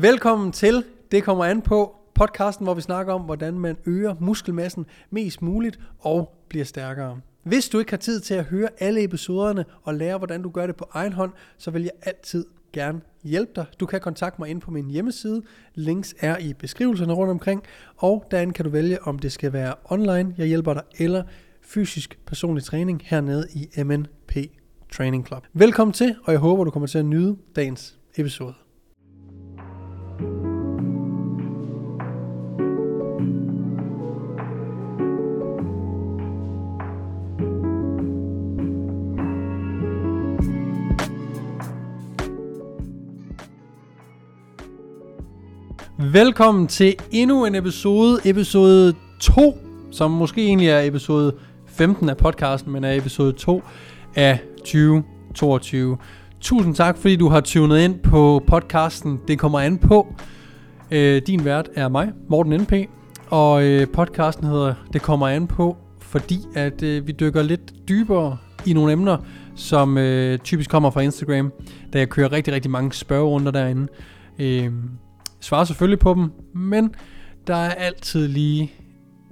Velkommen til Det kommer an på podcasten, hvor vi snakker om, hvordan man øger muskelmassen mest muligt og bliver stærkere. Hvis du ikke har tid til at høre alle episoderne og lære, hvordan du gør det på egen hånd, så vil jeg altid gerne hjælpe dig. Du kan kontakte mig ind på min hjemmeside. Links er i beskrivelserne rundt omkring. Og derinde kan du vælge, om det skal være online, jeg hjælper dig, eller fysisk personlig træning hernede i MNP Training Club. Velkommen til, og jeg håber, du kommer til at nyde dagens episode. Velkommen til endnu en episode, episode 2, som måske egentlig er episode 15 af podcasten, men er episode 2 af 2022. Tusind tak, fordi du har tunet ind på podcasten Det kommer an på. Øh, din vært er mig, Morten NP, og øh, podcasten hedder Det kommer an på, fordi at øh, vi dykker lidt dybere i nogle emner, som øh, typisk kommer fra Instagram, da jeg kører rigtig, rigtig mange spørgerunder derinde. Øh, svarer selvfølgelig på dem, men der er altid lige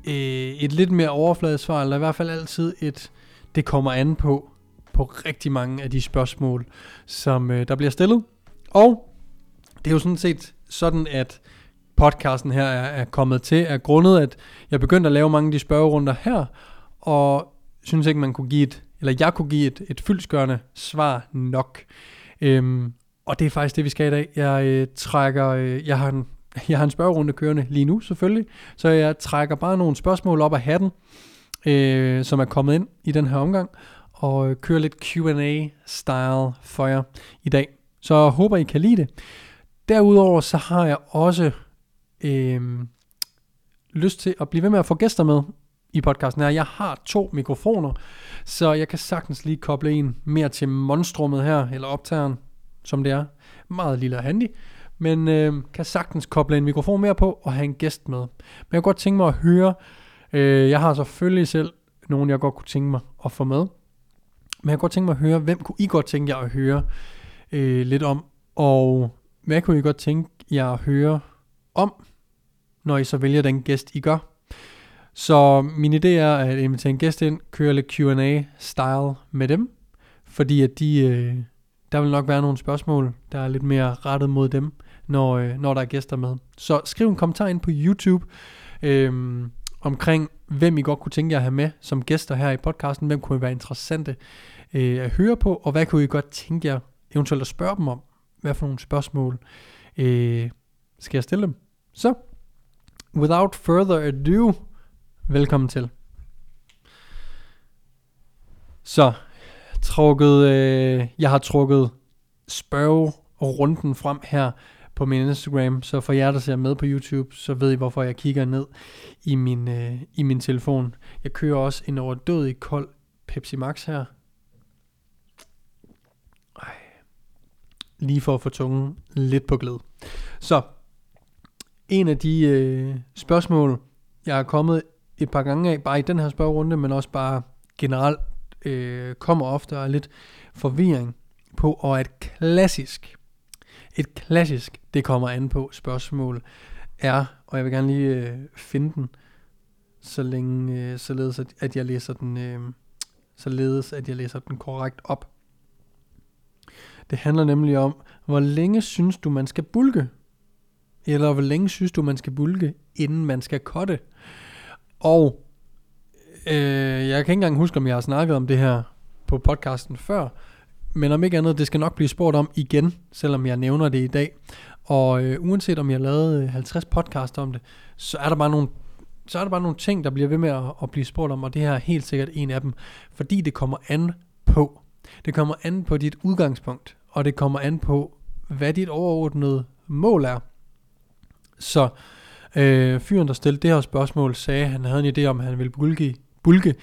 øh, et lidt mere overfladisk svar, eller i hvert fald altid et, det kommer an på, på rigtig mange af de spørgsmål, som øh, der bliver stillet. Og det er jo sådan set sådan, at podcasten her er, er kommet til, er grundet, at jeg begyndte at lave mange af de spørgerunder her, og synes ikke, man kunne give et, eller jeg kunne give et, et fyldsgørende svar nok. Øhm, og det er faktisk det, vi skal i dag. Jeg øh, trækker, øh, jeg har en, jeg har en spørgerunde kørende lige nu selvfølgelig, så jeg trækker bare nogle spørgsmål op af hatten, øh, som er kommet ind i den her omgang, og øh, kører lidt Q&A-style for jer i dag. Så jeg håber, I kan lide det. Derudover så har jeg også øh, lyst til at blive ved med at få gæster med i podcasten her. Jeg har to mikrofoner, så jeg kan sagtens lige koble en mere til monstrummet her, eller optageren, som det er. Meget lille og handy, men øh, kan sagtens koble en mikrofon mere på og have en gæst med. Men jeg kunne godt tænke mig at høre, øh, jeg har selvfølgelig selv nogen, jeg godt kunne tænke mig at få med. Men jeg kunne godt tænke mig at høre, hvem kunne I godt tænke jer at høre øh, lidt om, og hvad kunne I godt tænke jer at høre om, når I så vælger den gæst, I gør. Så min idé er at invitere en gæst ind, køre lidt Q&A-style med dem, fordi at de, øh, der vil nok være nogle spørgsmål, der er lidt mere rettet mod dem, når, øh, når der er gæster med. Så skriv en kommentar ind på YouTube øh, omkring, hvem I godt kunne tænke jer at have med som gæster her i podcasten. Hvem kunne være interessante øh, at høre på, og hvad kunne I godt tænke jer eventuelt at spørge dem om? Hvad for nogle spørgsmål øh, skal jeg stille dem? Så, without further ado, velkommen til. Så, trukket, øh, jeg har trukket spørgerunden frem her på min Instagram, så for jer, der ser med på YouTube, så ved I, hvorfor jeg kigger ned i min, øh, i min telefon. Jeg kører også en overdødig kold Pepsi Max her. Ej. Lige for at få tungen lidt på glæde. Så, en af de øh, spørgsmål, jeg er kommet et par gange af, bare i den her spørgerunde, men også bare generelt øh, kommer ofte og er lidt forvirring på, og et klassisk, et klassisk, det kommer an på spørgsmål, er, og jeg vil gerne lige øh, finde den, så længe, øh, således at, at jeg læser den, øh, således at jeg læser den korrekt op. Det handler nemlig om, hvor længe synes du, man skal bulke? Eller hvor længe synes du, man skal bulke, inden man skal kotte? Og Øh, jeg kan ikke engang huske, om jeg har snakket om det her på podcasten før, men om ikke andet, det skal nok blive spurgt om igen, selvom jeg nævner det i dag. Og øh, uanset om jeg har lavet øh, 50 podcast om det, så er der bare nogle så er der bare nogle ting, der bliver ved med at, at blive spurgt om, og det her er helt sikkert en af dem, fordi det kommer an på. Det kommer an på dit udgangspunkt, og det kommer an på, hvad dit overordnede mål er. Så øh, fyren, der stillede det her spørgsmål, sagde, at han havde en idé om, at han ville bulke bulke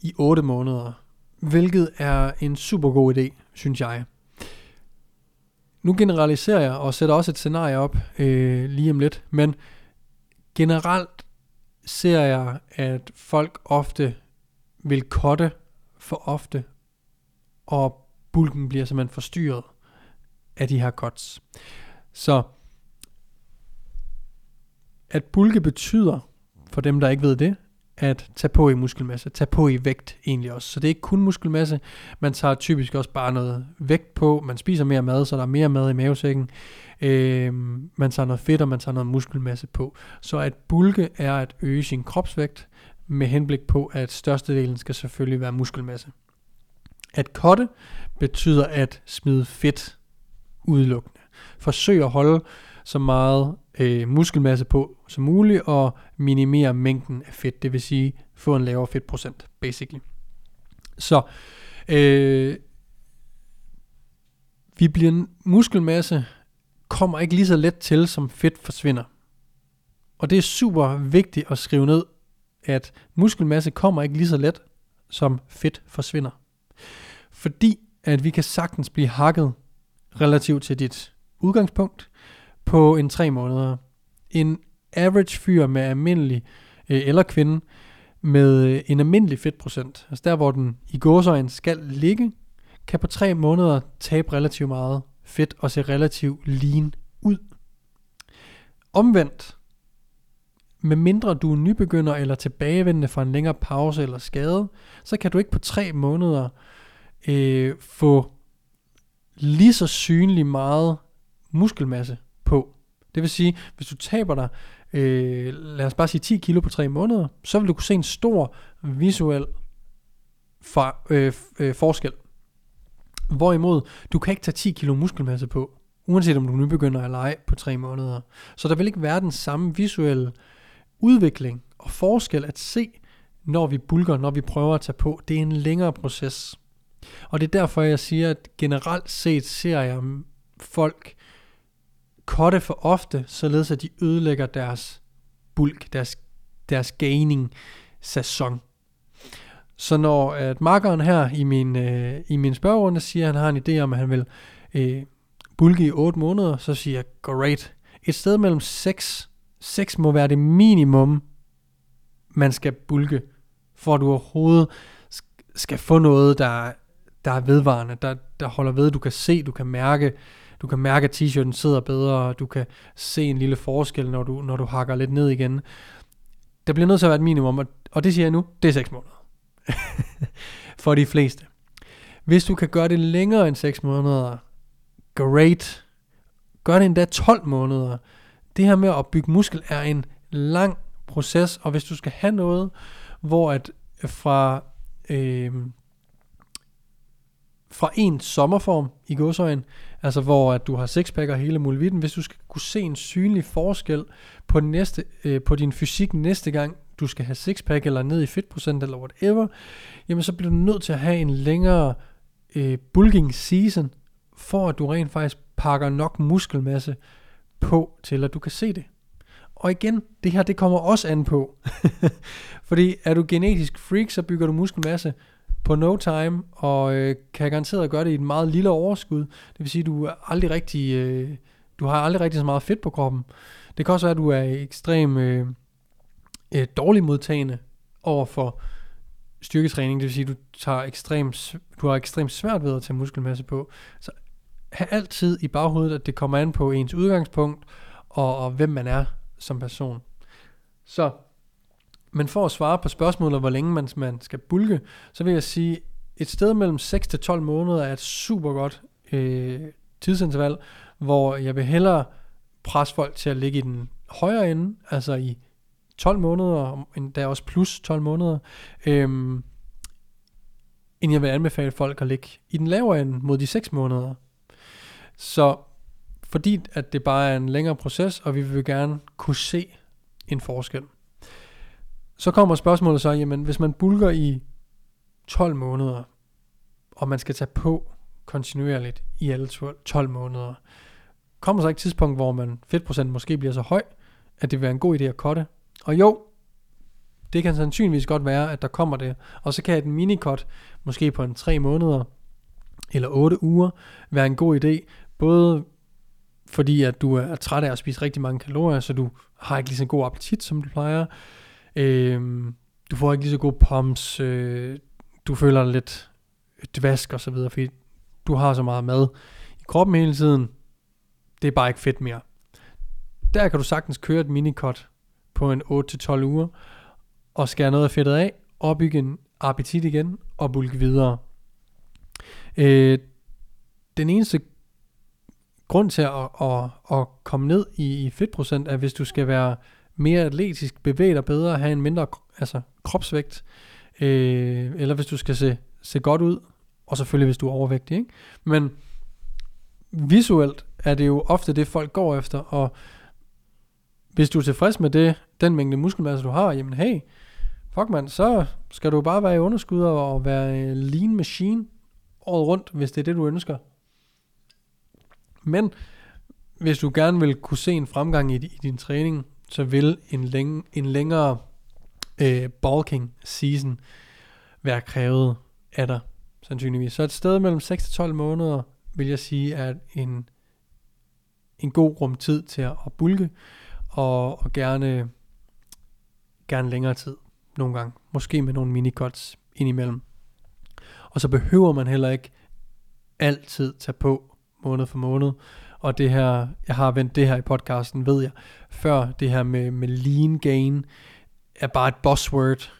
i 8 måneder. Hvilket er en super god idé, synes jeg. Nu generaliserer jeg og sætter også et scenarie op øh, lige om lidt, men generelt ser jeg, at folk ofte vil kotte for ofte, og bulken bliver simpelthen forstyrret af de her cuts. Så at bulke betyder, for dem der ikke ved det, at tage på i muskelmasse, tage på i vægt egentlig også. Så det er ikke kun muskelmasse, man tager typisk også bare noget vægt på, man spiser mere mad, så der er mere mad i mavesækken, øh, man tager noget fedt, og man tager noget muskelmasse på. Så at bulke er at øge sin kropsvægt, med henblik på, at størstedelen skal selvfølgelig være muskelmasse. At kotte betyder at smide fedt udelukkende. Forsøg at holde så meget øh, muskelmasse på som muligt og minimere mængden af fedt, det vil sige få en lavere fedtprocent, basically. Så øh, vi bliver muskelmasse kommer ikke lige så let til, som fedt forsvinder. Og det er super vigtigt at skrive ned, at muskelmasse kommer ikke lige så let, som fedt forsvinder. Fordi at vi kan sagtens blive hakket relativt til dit udgangspunkt på en tre måneder. En average fyr med almindelig, øh, eller kvinde, med øh, en almindelig fedtprocent, altså der hvor den i gåsøjen skal ligge, kan på tre måneder tabe relativt meget fedt og se relativt lean ud. Omvendt, med mindre du er nybegynder eller tilbagevendende fra en længere pause eller skade, så kan du ikke på tre måneder øh, få lige så synlig meget muskelmasse på. Det vil sige, hvis du taber dig, øh, lad os bare sige 10 kilo på 3 måneder, så vil du kunne se en stor visuel for, øh, øh, forskel. Hvorimod, du kan ikke tage 10 kilo muskelmasse på, uanset om du nu begynder at lege på 3 måneder. Så der vil ikke være den samme visuelle udvikling og forskel at se, når vi bulker, når vi prøver at tage på. Det er en længere proces. Og det er derfor, jeg siger, at generelt set ser jeg mm, folk kotte for ofte, således at de ødelægger deres bulk, deres, deres gaining sæson. Så når at markeren her i min, øh, i min spørgerunde siger, at han har en idé om, at han vil øh, bulke i 8 måneder, så siger jeg, great. Et sted mellem 6, 6 må være det minimum, man skal bulke, for at du overhovedet skal få noget, der, der er vedvarende, der, der holder ved, du kan se, du kan mærke, du kan mærke, at t-shirten sidder bedre, og du kan se en lille forskel, når du, når du hakker lidt ned igen. Der bliver nødt til at være et minimum, og, og det siger jeg nu, det er 6 måneder. For de fleste. Hvis du kan gøre det længere end 6 måneder, great. Gør det endda 12 måneder. Det her med at bygge muskel er en lang proces, og hvis du skal have noget, hvor at fra øh, fra en sommerform i godsøjen, altså hvor at du har sixpack og hele muligheden, hvis du skal kunne se en synlig forskel på, næste, øh, på din fysik næste gang, du skal have sixpack eller ned i fedtprocent eller whatever, jamen så bliver du nødt til at have en længere øh, bulking season, for at du rent faktisk pakker nok muskelmasse på, til at du kan se det. Og igen, det her det kommer også an på. Fordi er du genetisk freak, så bygger du muskelmasse på no time, og øh, kan garanteret gøre det i et meget lille overskud. Det vil sige, du er aldrig rigtig, øh, du har aldrig rigtig så meget fedt på kroppen. Det kan også være, at du er ekstremt øh, øh, dårlig modtagende over for styrketræning. Det vil sige, at du, tager ekstrem, du har ekstremt svært ved at tage muskelmasse på. Så have altid i baghovedet, at det kommer an på ens udgangspunkt, og, og hvem man er som person. Så men for at svare på spørgsmålet, hvor længe man, man skal bulke, så vil jeg sige, et sted mellem 6 til 12 måneder er et super godt øh, tidsinterval, hvor jeg vil hellere presse folk til at ligge i den højere ende, altså i 12 måneder, endda også plus 12 måneder, øhm, end jeg vil anbefale folk at ligge i den lavere ende mod de 6 måneder. Så fordi at det bare er en længere proces, og vi vil gerne kunne se en forskel. Så kommer spørgsmålet så, jamen hvis man bulker i 12 måneder, og man skal tage på kontinuerligt i alle 12 måneder, kommer så ikke et tidspunkt, hvor man fedtprocent måske bliver så høj, at det vil være en god idé at kotte. Og jo, det kan sandsynligvis godt være, at der kommer det. Og så kan et minikot, måske på en 3 måneder eller 8 uger, være en god idé. Både fordi at du er træt af at spise rigtig mange kalorier, så du har ikke lige så god appetit, som du plejer. Øh, du får ikke lige så god pumps, øh, du føler dig lidt dvask og så videre, fordi du har så meget mad i kroppen hele tiden. Det er bare ikke fedt mere. Der kan du sagtens køre et minikot på en 8-12 uger, og skære noget af fedtet af, opbygge en appetit igen, og bulke videre. Øh, den eneste grund til at, at, at komme ned i, i fedtprocent, er hvis du skal være mere atletisk, bevæge dig bedre, have en mindre altså, kropsvægt, øh, eller hvis du skal se, se godt ud, og selvfølgelig hvis du er overvægtig. Ikke? Men visuelt er det jo ofte det, folk går efter, og hvis du er tilfreds med det, den mængde muskelmasse, du har, jamen hey, fuck man, så skal du bare være i underskud og være øh, lean machine året rundt, hvis det er det, du ønsker. Men hvis du gerne vil kunne se en fremgang i, i din træning, så vil en, læng, en længere øh, bulking season være krævet af dig, sandsynligvis. Så et sted mellem 6 til 12 måneder, vil jeg sige, er en, en god rum tid til at, at bulke, og, og gerne, gerne længere tid nogle gange. Måske med nogle minicuts indimellem. Og så behøver man heller ikke altid tage på måned for måned. Og det her, jeg har vendt det her i podcasten, ved jeg, før det her med, med lean gain, er bare et buzzword.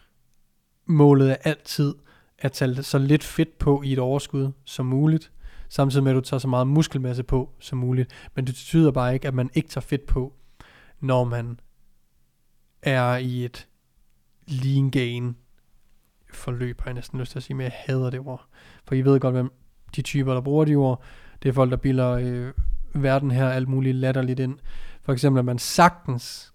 Målet er altid at tage så lidt fedt på i et overskud som muligt, samtidig med at du tager så meget muskelmasse på som muligt. Men det betyder bare ikke, at man ikke tager fedt på, når man er i et lean gain forløb, har jeg næsten lyst til at sige, men jeg hader det ord. For I ved godt, hvem de typer, der bruger de ord, det er folk, der bilder øh, verden her alt muligt latterligt ind. For eksempel, at man sagtens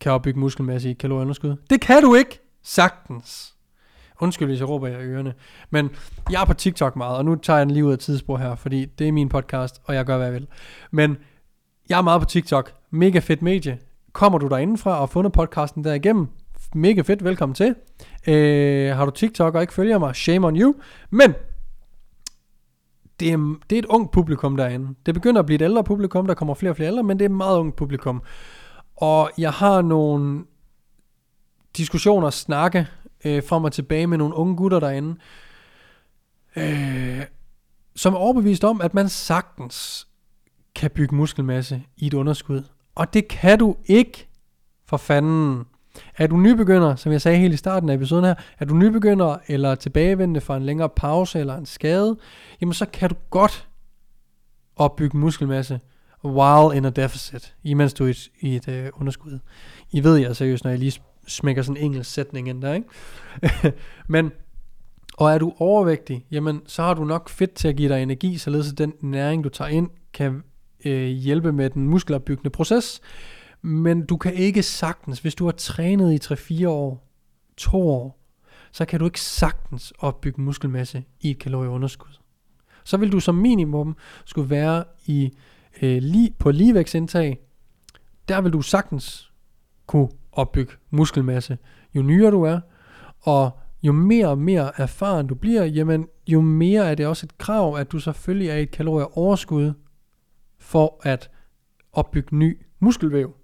kan opbygge muskelmasse i kalorieunderskud. Det kan du ikke! Sagtens. Undskyld, hvis jeg råber jer i ørerne. Men jeg er på TikTok meget, og nu tager jeg den lige ud af tidsspor her, fordi det er min podcast, og jeg gør, hvad jeg vil. Men jeg er meget på TikTok. Mega fedt medie. Kommer du derindefra og har fundet podcasten derigennem, mega fedt, velkommen til. Øh, har du TikTok og ikke følger mig, shame on you. Men det er, det er et ungt publikum derinde. Det begynder at blive et ældre publikum, der kommer flere og flere ældre, men det er et meget ungt publikum. Og jeg har nogle diskussioner, snakke øh, frem og tilbage med nogle unge gutter derinde, øh, som er overbevist om, at man sagtens kan bygge muskelmasse i et underskud. Og det kan du ikke, for fanden. Er du nybegynder, som jeg sagde helt i starten af episoden her, er du nybegynder eller tilbagevendende fra en længere pause eller en skade, jamen så kan du godt opbygge muskelmasse while in a deficit, imens du er i et, i et øh, underskud. I ved jeg seriøst, når jeg lige smækker sådan en engelsk sætning ind der, ikke? Men, og er du overvægtig, jamen så har du nok fedt til at give dig energi, således at den næring, du tager ind, kan øh, hjælpe med den muskelopbyggende proces. Men du kan ikke sagtens, hvis du har trænet i 3-4 år, 2 år, så kan du ikke sagtens opbygge muskelmasse i et kalorieunderskud. Så vil du som minimum skulle være i øh, lige, på ligevægtsindtag. Der vil du sagtens kunne opbygge muskelmasse, jo nyere du er, og jo mere og mere erfaren du bliver, jamen jo mere er det også et krav, at du selvfølgelig er i et kalorieoverskud for at opbygge ny muskelvæv.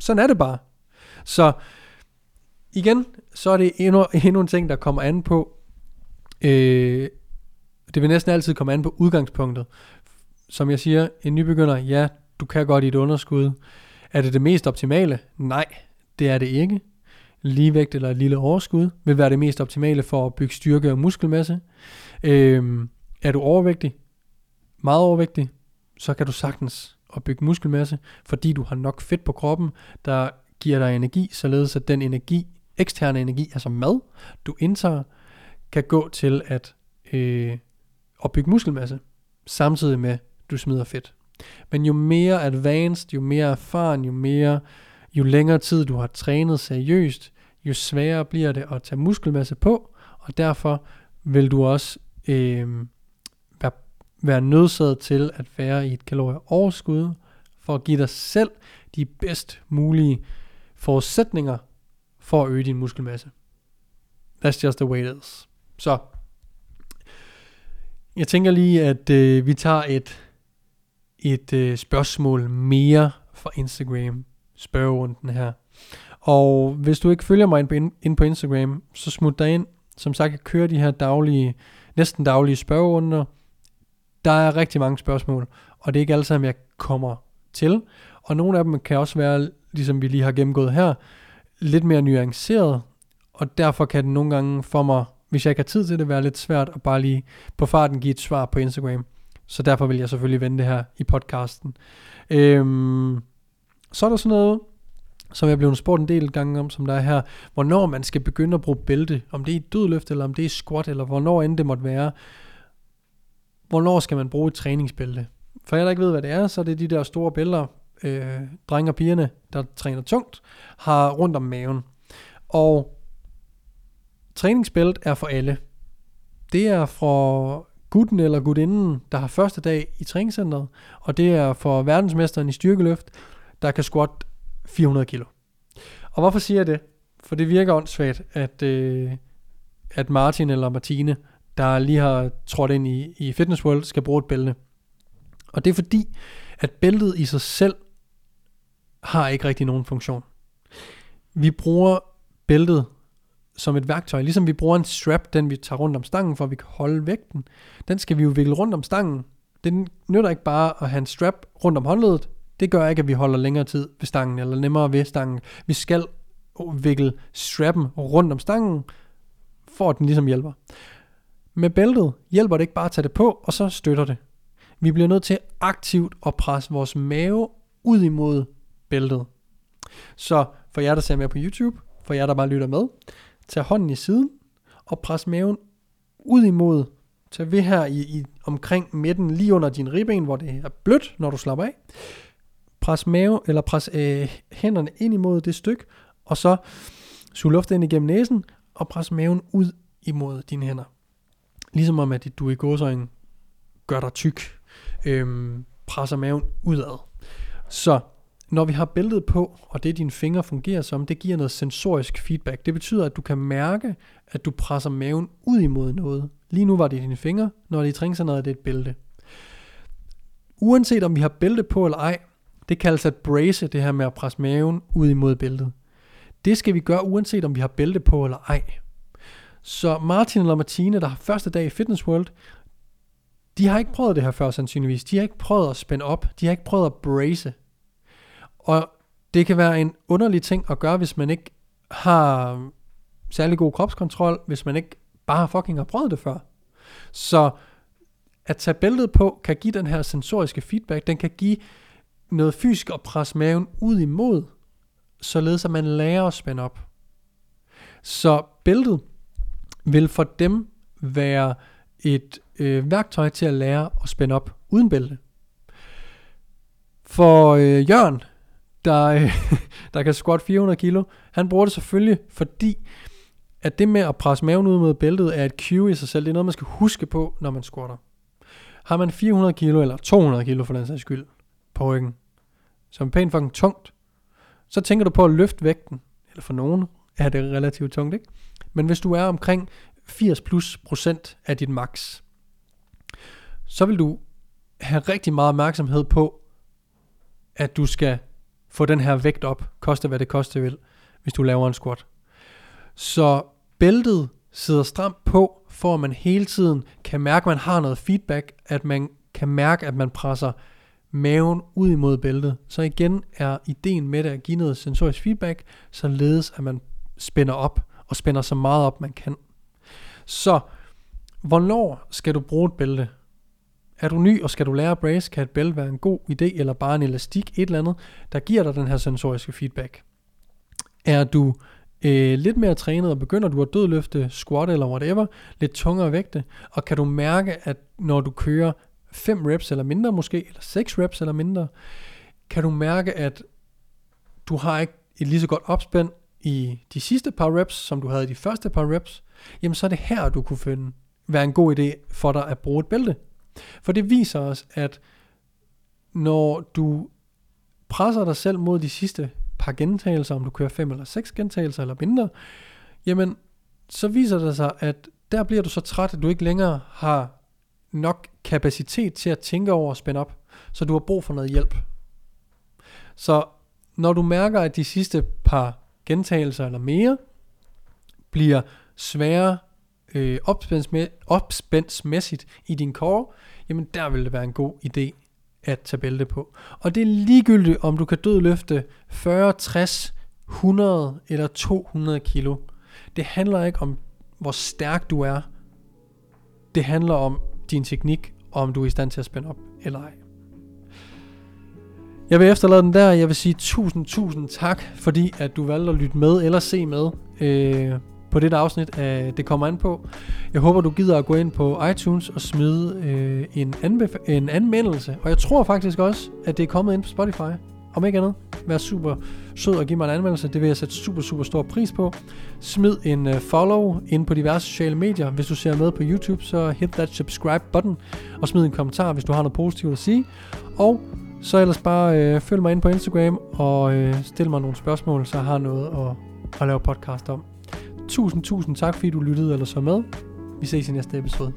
Sådan er det bare. Så igen, så er det endnu, endnu en ting, der kommer an på, øh, det vil næsten altid komme an på udgangspunktet. Som jeg siger, en nybegynder, ja, du kan godt i et underskud. Er det det mest optimale? Nej, det er det ikke. Ligevægt eller et lille overskud vil være det mest optimale for at bygge styrke og muskelmasse. Øh, er du overvægtig? Meget overvægtig? Så kan du sagtens opbygge muskelmasse, fordi du har nok fedt på kroppen, der giver dig energi, således at den energi, eksterne energi, altså mad, du indtager, kan gå til at øh, opbygge muskelmasse, samtidig med, at du smider fedt. Men jo mere advanced, jo mere erfaren, jo mere, jo længere tid du har trænet seriøst, jo sværere bliver det at tage muskelmasse på, og derfor vil du også øh, være, nødsaget til at være i et kalorieoverskud, for at give dig selv de bedst mulige forudsætninger for at øge din muskelmasse. That's just the way it is. Så, jeg tænker lige, at øh, vi tager et, et øh, spørgsmål mere fra Instagram spørgerunden her. Og hvis du ikke følger mig ind på, ind på Instagram, så smut dig ind. Som sagt, jeg kører de her daglige, næsten daglige spørgerunder. Der er rigtig mange spørgsmål, og det er ikke alle sammen, jeg kommer til. Og nogle af dem kan også være ligesom vi lige har gennemgået her, lidt mere nuanceret, og derfor kan det nogle gange for mig, hvis jeg ikke har tid til det, være lidt svært at bare lige på farten give et svar på Instagram. Så derfor vil jeg selvfølgelig vende det her i podcasten. Øhm, så er der sådan noget, som jeg blev spurgt en del gange om, som der er her, hvornår man skal begynde at bruge bælte, om det er i dødløft, eller om det er squat, eller hvornår end det måtte være. Hvornår skal man bruge et træningsbælte? For jeg der ikke ved, hvad det er, så er det de der store bælter, øh, drenge og pigerne, der træner tungt, har rundt om maven. Og træningsbælt er for alle. Det er fra gutten eller gutinden, der har første dag i træningscenteret, og det er for verdensmesteren i styrkeløft, der kan squat 400 kilo. Og hvorfor siger jeg det? For det virker åndssvagt, at, øh, at Martin eller Martine, der lige har trådt ind i, i Fitness World, skal bruge et bælte. Og det er fordi, at bæltet i sig selv har ikke rigtig nogen funktion. Vi bruger bæltet som et værktøj, ligesom vi bruger en strap, den vi tager rundt om stangen, for at vi kan holde vægten. Den skal vi jo vikle rundt om stangen. Den nytter ikke bare at have en strap rundt om håndledet. Det gør ikke, at vi holder længere tid ved stangen, eller nemmere ved stangen. Vi skal vikle strappen rundt om stangen, for at den ligesom hjælper. Med bæltet hjælper det ikke bare at tage det på, og så støtter det. Vi bliver nødt til aktivt at presse vores mave ud imod bæltet. Så for jer, der ser med på YouTube, for jer, der bare lytter med, tag hånden i siden og pres maven ud imod. Tag ved her i, i omkring midten, lige under din ribben, hvor det er blødt, når du slapper af. Pres mave, eller pres øh, hænderne ind imod det stykke, og så sug luft ind igennem næsen, og pres maven ud imod dine hænder. Ligesom om, at du i gåsøjne gør dig tyk, øhm, presser maven udad. Så når vi har bæltet på, og det dine fingre fungerer som, det giver noget sensorisk feedback. Det betyder, at du kan mærke, at du presser maven ud imod noget. Lige nu var det dine fingre, når det er i træningscenteret, er det et bælte. Uanset om vi har bælte på eller ej, det kaldes at brace, det her med at presse maven ud imod bæltet. Det skal vi gøre, uanset om vi har bælte på eller ej. Så Martin eller Martine, der har første dag i Fitness World, de har ikke prøvet det her før sandsynligvis. De har ikke prøvet at spænde op. De har ikke prøvet at brace. Og det kan være en underlig ting at gøre, hvis man ikke har særlig god kropskontrol, hvis man ikke bare fucking har prøvet det før. Så at tage bæltet på kan give den her sensoriske feedback, den kan give noget fysisk at presse maven ud imod, således at man lærer at spænde op. Så bæltet vil for dem være et øh, værktøj til at lære at spænde op uden bælte. For øh, Jørgen, der, øh, der kan squat 400 kilo. Han bruger det selvfølgelig, fordi at det med at presse maven ud mod bæltet er et cue i sig selv. Det er noget, man skal huske på, når man squatter. Har man 400 kilo, eller 200 kilo for den sags skyld, på ryggen, som er pænt fucking tungt, så tænker du på at løfte vægten. Eller for nogen er det relativt tungt, ikke? Men hvis du er omkring 80 plus procent af dit max, så vil du have rigtig meget opmærksomhed på, at du skal få den her vægt op, koste hvad det koste vil, hvis du laver en squat. Så bæltet sidder stramt på, for at man hele tiden kan mærke, at man har noget feedback, at man kan mærke, at man presser maven ud imod bæltet. Så igen er ideen med det at give noget sensorisk feedback, således at man spænder op, og spænder så meget op, man kan. Så, hvornår skal du bruge et bælte? Er du ny, og skal du lære brace, kan et bælte være en god idé, eller bare en elastik, et eller andet, der giver dig den her sensoriske feedback. Er du øh, lidt mere trænet, og begynder du at dødløfte, squat eller whatever, lidt tungere vægte, og kan du mærke, at når du kører 5 reps eller mindre måske, eller 6 reps eller mindre, kan du mærke, at du har ikke et lige så godt opspænd i de sidste par reps, som du havde i de første par reps, jamen så er det her, du kunne finde, være en god idé for dig at bruge et bælte. For det viser os, at når du presser dig selv mod de sidste par gentagelser, om du kører fem eller seks gentagelser eller mindre, jamen så viser det sig, at der bliver du så træt, at du ikke længere har nok kapacitet til at tænke over at spænde op, så du har brug for noget hjælp. Så når du mærker, at de sidste par gentagelser eller mere bliver sværere øh, opspændsmæssigt i din core, jamen der vil det være en god idé at tage bælte på. Og det er ligegyldigt, om du kan dødløfte 40, 60, 100 eller 200 kilo. Det handler ikke om, hvor stærk du er. Det handler om din teknik, og om du er i stand til at spænde op eller ej. Jeg vil efterlade den der. Jeg vil sige tusind, tusind tak, fordi at du valgte at lytte med eller se med øh, på det afsnit af Det kommer an på. Jeg håber, du gider at gå ind på iTunes og smide øh, en, anbef- en anmeldelse. Og jeg tror faktisk også, at det er kommet ind på Spotify. Om ikke andet, vær super sød og giv mig en anmeldelse. Det vil jeg sætte super, super stor pris på. Smid en uh, follow ind på diverse sociale medier. Hvis du ser med på YouTube, så hit that subscribe button. Og smid en kommentar, hvis du har noget positivt at sige. Og så ellers bare øh, følg mig ind på Instagram og øh, stil mig nogle spørgsmål, så jeg har noget at, at lave podcast om. Tusind, tusind tak, fordi du lyttede eller så med. Vi ses i næste episode.